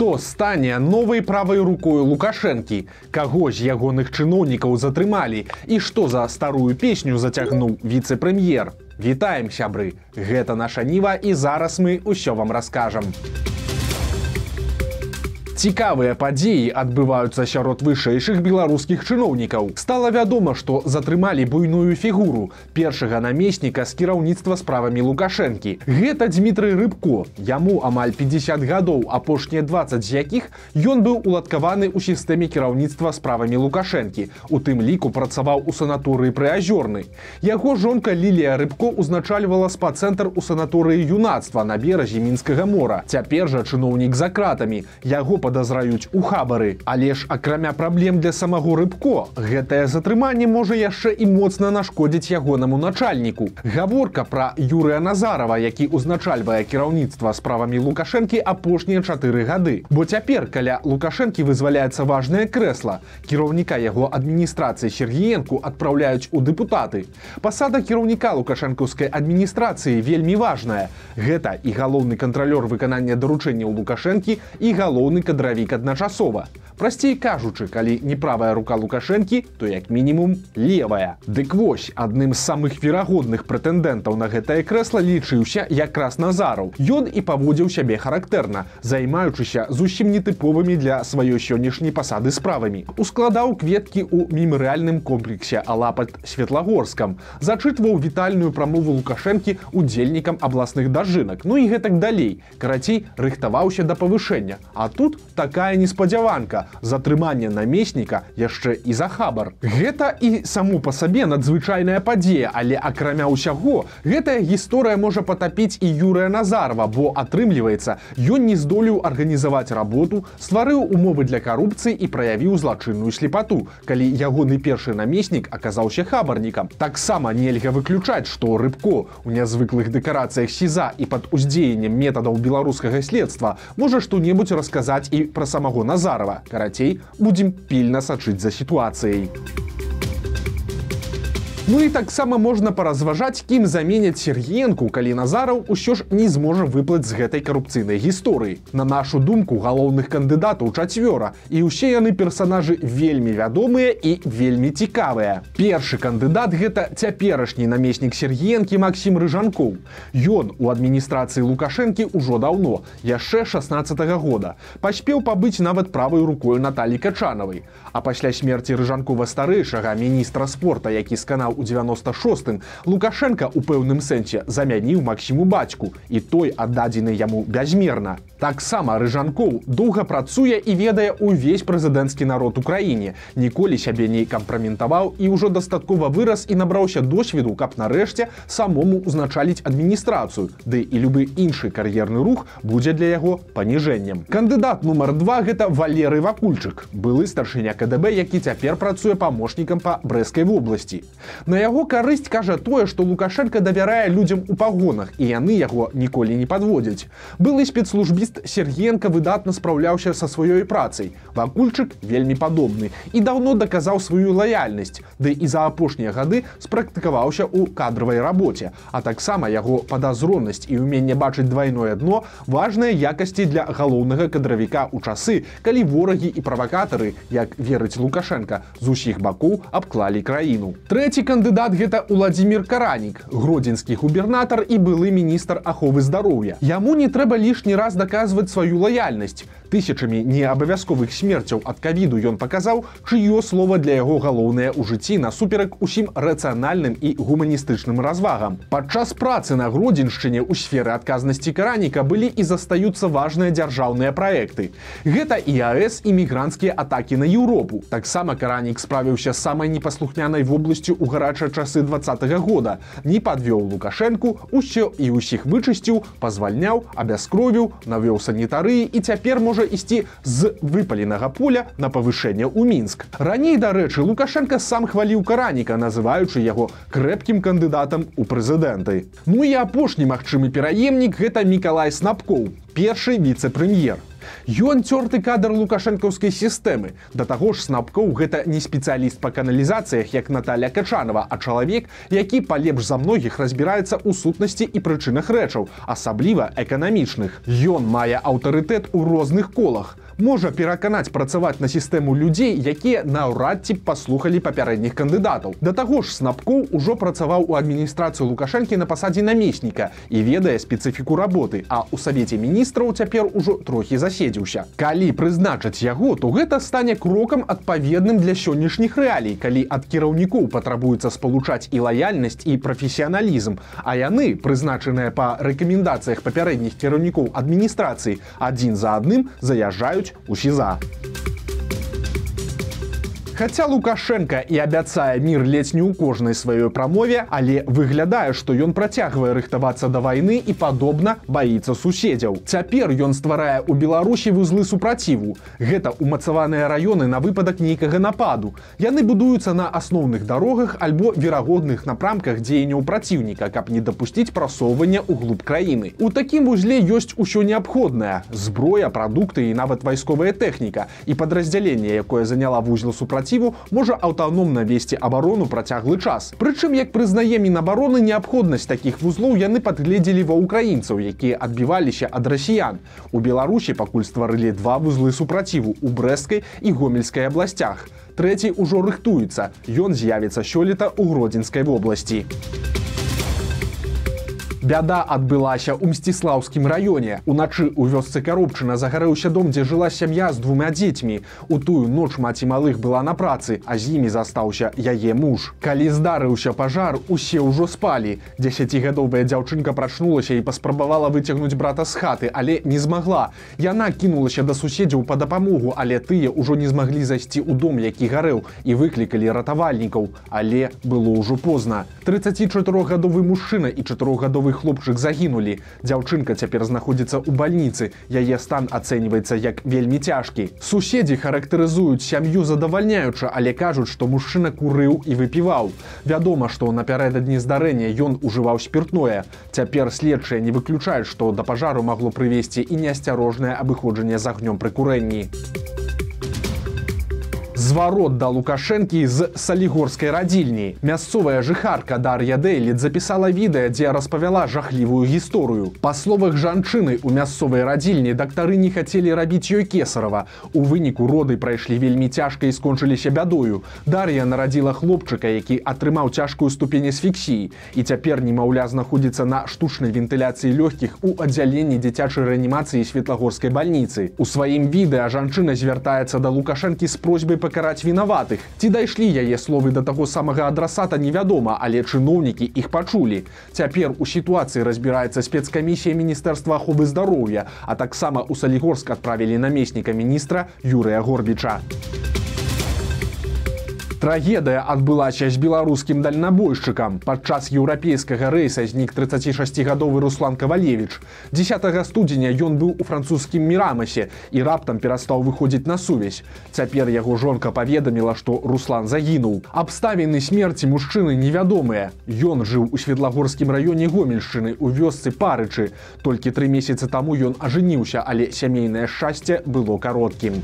хто стане новай правай рукою лукашэнкі? Каго з ягоных чыноўнікаў затрымалі? І што за старую песню зацягнуў віцэ-прэм'ер? Вітаем сябры! Гэта наша ніва і зараз мы ўсё вам раскажам. у Цікавыя падзеі адбываюцца сярод вышэйшых беларускіх чыноўнікаў. Стала вядома, што затрымалі буйную фігуру першага намесніка з кіраўніцтва справамі Лукашэнкі. Гэта Дмітрый Рыбко. Яму амаль 50 гадоў, апошнія 20 з якіх ён быў уладкаваны ў сістэме кіраўніцтва справамі Лукашэнкі. У тым ліку працаваў у санаторыі прыазёрны. Яго жонка Лілія Рыбко узначальвала спа-цэнтр у санаторыі юнацтва на беразе мінскага мора. Цяпер жа чыноўнік за кратамі. Яго па падазраюць у хабары. Але ж акрамя праблем для самого рыбко гэтае затрыманне можа яшчэ і моцна нашкодзіць ягонаму начальніку. Гаворка про юрыя назарова які узначальвае кіраўніцтва справамі лукашэнкі апошнія чатыры гады. Бо цяпер каля лукашэнкі вызваляецца важное крэсла. Кіраўніка яго адміністрацыі сергіенку адпраўляюць у дэпутаты. Пасада кіраўніка лукашэнкаўскай адміністрацыі вельмі важная. Гэта і галоўны кантралёр выканання даручэнняў лукашэнкі і галоўны кад кадравік адначасова. Прасцей кажучы, калі не правая рука лукашэнкі, то як мінімум левая. Дык вось адным з самых верагодных прэтэндэнтаў на гэтае крэсла лічыўся якраз назараў. Ён і паводзіў сябе характэрна, займаючыся зусім нетыповымі для сваёй сённяшняй пасады справамі. Ускладаў кветкі ў мемарыяльным комплексе алапат светлагорскам, зачытваў вітальную прамову лукашэнкі удзельнікам абласных дажынак. Ну і гэтак далей. Карацей рыхтаваўся да павышэння. А тут такая неспадзяванка затрыманне намесніка яшчэ і за хабар. Гэта і саму па сабе надзвычайная падзея, але акрамя ўсяго гэтая гісторыя можа патапіць і Юрыя Назарва, бо атрымліваецца, ён не здолеў арганізаваць работу, стварыў умовы для карупцыі і праявіў злачынную слепату, калі ягоны першы намеснік аказаўся хабарнікам. Таксама нельга выключаць, што рыбко у нязвыклых дэкарацыях сіза і пад уздзеяннем метадаў беларускага следства можа што-небудзь расказаць і пра самого Назарова карацей будзем пільна сачыць за сітуацыяй. Ну і таксама можна паразважаць, кім заменяць Сергенку, калі Назараў усё ж не зможа выплаць з гэтай карупцыйнай гісторыі. На нашу думку галоўных кандыдатаў чацвёра і ўсе яны персанажы вельмі вядомыя і вельмі цікавыя. Першы кандыдат гэта цяперашні намеснік Сергенкі Макссім Рыжанкоў. Ён у адміністрацыі Лукашэнкі ўжо даўно, яшчэ 16 -го года. паспеў пабыць нават правай рукою Наталі Качанавай. А пасля смерці рыжанкова старэйшага міністра спорта, які сканаў у 96 лукашенко у пэўным сэнсе замяніў максіму бацьку. І той аддадзены яму бязмерна. Таксама рыжанкоў доўга працуе і ведае увесь прэзідэнцкі народ украіне ніколі сябе не кампраментаваў і ўжо дастаткова вырас і набраўся досведу каб нарэшце самому узначаліць адміністрацыю. Ды і любы іншы кар'ерны рух будзе для яго паніжэннем. Кандыдат нумар два гэта валеры вакульчык былы старшыня кДб які цяпер працуе памочнікам па брэскай вобласці На яго карысць кажа тое, што Лукашенко давярае людзям у пагонах і яны яго ніколі не падводзяць. Былы спецслужбіст Сергенко выдатна спраўляўся са сваёй працай. Вакульчык вельмі падобны і даўно даказаў сваю лаяльнасць, ды і за апошнія гады спрактыкаваўся ў кадравай рабоце. А таксама яго падазронасць і ўменне бачыць двойное дно важныя якасці для галоўнага кадравіка ў часы, калі ворагі і правакатары, як верыць Лукашенко, з усіх бакоў абклалі краіну. Трэці кандыдат гэта Владзімир каранік гродзенскі губернатар і былы міністр аховы здароўя. Яму не трэба лішні раз даказваць сваю лаяльнасць тысячамі неабавязковых смерцяў ад кавіду. Ён паказаў чыё слова для яго галоўнае ў жыцці насуперак усім рацыянальным і гуманістычным развагам. Падчас працы на гродзеншчыне ў сферы адказнасці караніка былі і застаюцца важныя дзяржаўныя праекты. Гэта іАС і мігрантскія атакі на Еўропу. Таксама каранік справіўся самай непаслухнянай вобласцю у гарачыя часы два -го года. Не подвёў лукашэнку усё і ўсіх вычысціў пазвальняў абяскровіў навёў санітарыі і цяпер можа ісці з выпаленага поля на павышэнне ў мінск. Раней дарэчы лукашенко сам хваліў караніка называючы яго крэпкім кандыдатам у прэзідэнты. Ну і апошні магчымы пераемнік гэта мікалай снапкоў першы віцэ-прэм'ер Ён цёрты кадр лукашэнкаўскай сістэмы. Да таго ж снапкоў гэта не спецыяліст па каналізацыях, як Наталя Качанова, а чалавек, які палепш за многіх разбіраецца ў сутнасці і прычынах рэчаў, асабліва эканамічных. Ён мае аўтарытэт у розных колах можа пераканаць працаваць на сістэму людзей якія наўрад ці паслухалі папярэдніх кандыдатаў. Да таго ж снапкоў ужо працаваў у адміністрацыю лукашэнкі на пасадзе намесніка і ведае спецыфіку работы а у савеце міністраў цяпер ужо трохі заседзіўся. Калі прызначаць яго то гэта стане крокам адпаведным для сённяшніх рэалій калі ад кіраўнікоў патрабуецца спалучаць і лаяльнасць і прафесіяналізм. А яны прызначаныя па рэкамендацыях папярэдніх кіраўнікоў адміністрацыі адзін за адным заязджаюць у СІЗА. Хаця Лукашенко і абяцае мір ледзь не ў кожнай сваёй прамове, але выглядае, што ён працягвае рыхтавацца да вайны і падобна баіцца суседзяў. Цяпер ён стварае ў Беларусі вузлы супраціву. Гэта умацаваныя раёны на выпадак нейкага нападу. Яны будуюцца на асноўных дарогах альбо верагодных напрамках дзеянняў праціўніка, каб не дапусціць прасоўвання ў глуб краіны. У такім вузле ёсць усё неабходнае: зброя, прадукты і нават вайсковая тэхніка і падраздзяленне, якое заняла вузел супраціву кааперативу можа аўтаномна весці абарону працяглы час. Прычым як прызнае мінабароны неабходнасць такіх вузлоў яны падгледзелі ва ўкраінцаў, якія адбіваліся ад расіян. У Беларусі пакуль стварылі два вузлы супраціву у брэскай і гомельскай абласцях. Трэці ўжо рыхтуецца. Ён з'явіцца сёлета ў гродзенскай вобласці. Бяда адбылася ў мсціслаўскім раёне. Уначы ў вёсцы каробчына загарэўся дом, дзе жыла сям'я з двумя дзецьмі. У тую ноч маці малых была на працы, а з імі застаўся яе муж. Калі здарыўся пажар, усе ўжо спалі. Дзесяцігадовая дзяўчынка прачнулася і паспрабавала выцягнуць брата з хаты, але не змагла. Яна кінулася да суседзяў па дапамогу, але тыя ўжо не змаглі зайсці ў дом, які гарэў і выклікалі ратавальнікаў. Але было ўжо позна. 34гадовы мужчына і чатырохгадовы новы хлопчык загінулі. Дзяўчынка цяпер знаходзіцца ў бальніцы. Яе стан ацэньваецца як вельмі цяжкі. Суседзі характарызуюць сям'ю задавальняючы, але кажуць, што мужчына курыў і выпіваў. Вядома, што напярэдадні здарэння ён ужываў спиртное. Цяпер следчыя не выключаюць, што да пажару магло прывесці і неасцярожнае абыходжанне з агнём пры курэнні зварот да лукашэнкі з салігорскай радзільні. Мясцовая жыхарка дар'я дэйліт запісала відэа дзе распавяла жахлівую гісторыю. Па словах жанчыны у мясцовай радзільні дактары не хацелі рабіць ёй кесарава у выніку роды прайшлі вельмі цяжка і скончыліся бядою. Дар'я нарадзіла хлопчыка які атрымаў цяжкую ступень асфіксіі. І цяпер немаўля знаходзіцца на штучнай вентыляцыі лёгкіх у аддзяленні дзіцячай рэанімацыі светлагорскай бальніцы. У сваім відэа жанчына звяртаецца да лукашэнкі з просьбай па пакараць вінаватых. Ці дайшлі яе словы да таго самага адрасата невядома але чыноўнікі іх пачулі. Цяпер у сітуацыі разбіраецца спецкамісія міністэрства аховы здароўя а таксама у салігорск адправілі намесніка міністра юрыя горбіча Трагедыя адбылася з беларускім дальнабойшчыкам. Падчас еўрапейскага рэйса знік 36гадовы Руслан Кавалевич. 10 студзеня ён быў у французскім мірамасе і раптам перастаў выходзіць на сувязь. Цяпер яго жонка паведаміла, што Руслан загінуў. Абставіны смерці мужчыны невядомыя. Ён жыў у светлагорскім раёне гомельшчыны у вёсцы парычы. Толькі тры месяцы таму ён ажыніўся, але сямейнае шчасце было кароткім.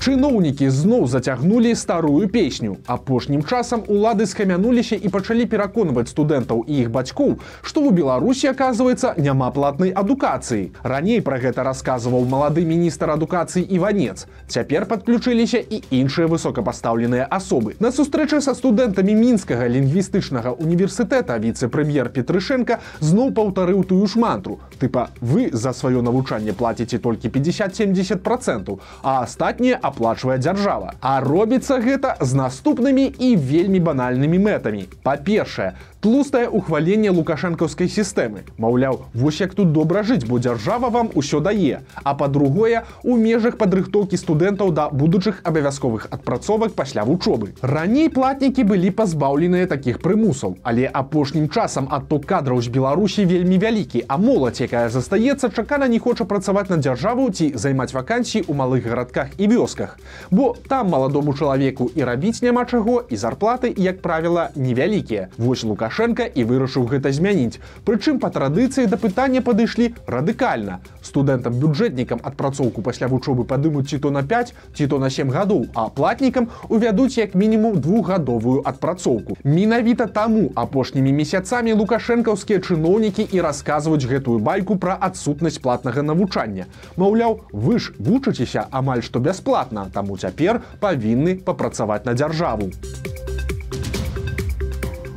Чыноўнікі зноў зацягнулі старую песню. Апошнім часам улады схамянуліся і пачалі пераконваць студэнтаў і іх бацькоў, што ў Беларусі аказваецца няма платнай адукацыі. Раней пра гэта расказваў малады міністр адукацыі Іванец. Цяпер падключыліся і іншыя высокапастаўленыя асобы. На сустрэчы са студэнтамі мінскага лінгвістычнага універсітэта віцэ-прэм'ер Петрышенко зноў паўтарыў тую ж мантру. Тыпа вы за сваё навучанне плаціце толькі 50-70 процентаў, а астатнія аплачвае дзяржава. А робіцца гэта з наступнымі і вельмі банальнымі мэтамі. Па-першае, тлустае ухваленне лукашэнкаўскай сістэмы. Маўляў, вось як тут добра жыць, бо дзяржава вам усё дае. А па-другое, у межах падрыхтоўкі студэнтаў да будучых абавязковых адпрацовак пасля вучобы. Раней платнікі былі пазбаўленыя такіх прымусаў, але апошнім часам адток кадраў з Беларусі вельмі вялікі, а моладзь, якая застаецца, чакана не хоча працаваць на дзяржаву ці займаць вакансіі ў малых гарадках і вёсках. Бо там маладому чалавеку і рабіць няма чаго і зарплаты, як правіла, невялікія. Вось лука лукашенко і вырашыў гэта змяніць. Прычым па традыцыі да пытання падышлі радыкальна. Студэнтам бюджэтнікам адпрацоўку пасля вучобы падымуць ці то на 5 ці то на 7 гадоў а платнікам увядуць як мінімум двухгадовую адпрацоўку. Менавіта таму апошнімі месяцамі лукашэнкаўскія чыноўнікі і расказваюць гэтую байку пра адсутнасць платнага навучання. Маўляў вы ж вучыцеся амаль што бясплатна таму цяпер павінны папрацаваць на дзяржаву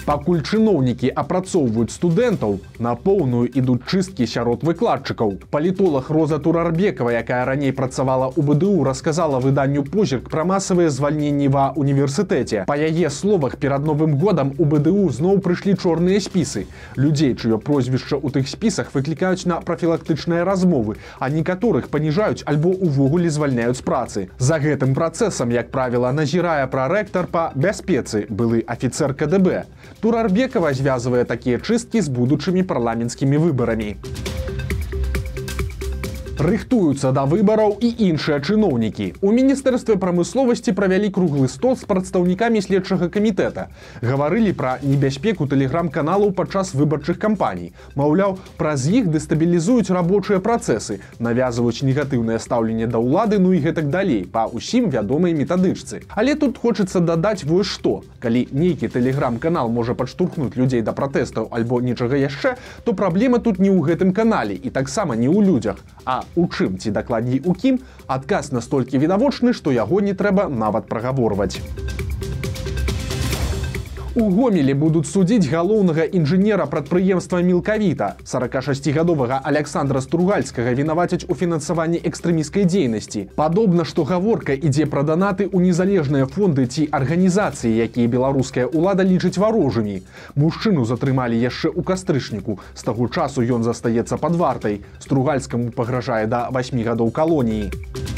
пакуль чыноўнікі апрацоўваюць студэнтаў на поўную ідуць чысткі сярод выкладчыкаў. Палітолог роза турарбекова якая раней працавала у бДУ расказала выданню позірк пра масавыя звальненні ва універсітэце па яе словах перад новым годам у бДУ зноў прыйшлі чорныя спісы. Людзей чыё прозвішча ў тых спісах выклікаюць на прафілактычныя размовы а некаторых паніжаюць альбо увогуле звальняюць працы. За гэтым працэсам як правіла назірае прарэктар па бяспецы былы афіцер кДб Турарбекова звязвае такія чысткі з будучымі парламенцкімі выбарамі рыхтуюцца да выбараў і іншыя чыноўнікі. У міністэрстве прамысловасці правялі круглы стол з прадстаўнікамі следчага камітэта. Гаварылі пра небяспеку тэлеграм-каналаў падчас выбарчых кампаній. Маўляў, праз іх дэстабілізуюць рабочыя працэсы, навязваюць негатыўнае стаўленне да ўлады, ну і гэтак далей па ўсім вядомай метадычцы. Але тут хочацца дадаць вось што. Калі нейкі тэлеграм-канал можа падштурхнуць людзей да пратэстаў альбо нечага яшчэ, то праблема тут не ў гэтым канале і таксама не ў людзях, а у чым ці дакладней у кім адказ настолькі відавочны што яго не трэба нават прагаворваць У гомелі будуць судзіць галоўнага інжынера прадпрыемства мелкавіта 46гадовага александра стругальскага вінавацяць у фінансаванні экстрэміскай дзейнасці. Падобна што гаворка ідзе пра данаты ў незалежныя фонды ці арганізацыі якія беларуская ўлада лічыць варожымі. Мужчыну затрымалі яшчэ ў кастрычніку. З таго часу ён застаецца пад вартай. Стругальскаму пагражае да 8 гадоў калоніі. у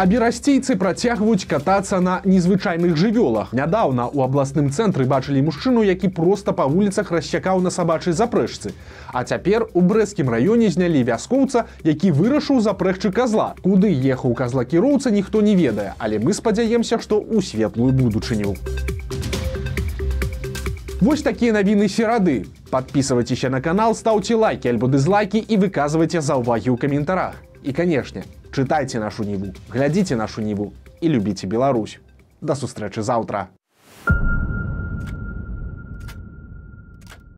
А берасцейцы працягваюць катацца на незвычайных жывёлах. Нядаўна у абласным цэнтры бачылі мужчыну, які проста па вуліцах расчакаў на сабачай запрэжцы. А цяпер у брэскім раёне знялі вяскоўца, які вырашыў запрэгчы казла. Куды ехаў казла кіроўца ніхто не ведае, але мы спадзяемся, што ў светлую будучыню. Вось такія навіны серады. Подписывайтеся на канал, стаўце лайки альбо дызлайки і выказвайце заўвагі ў каментарах. І канешне, чытайце нашу ніву, глядзіце нашу ніву і любіце Беларусь. Да сустрэчы заўтра.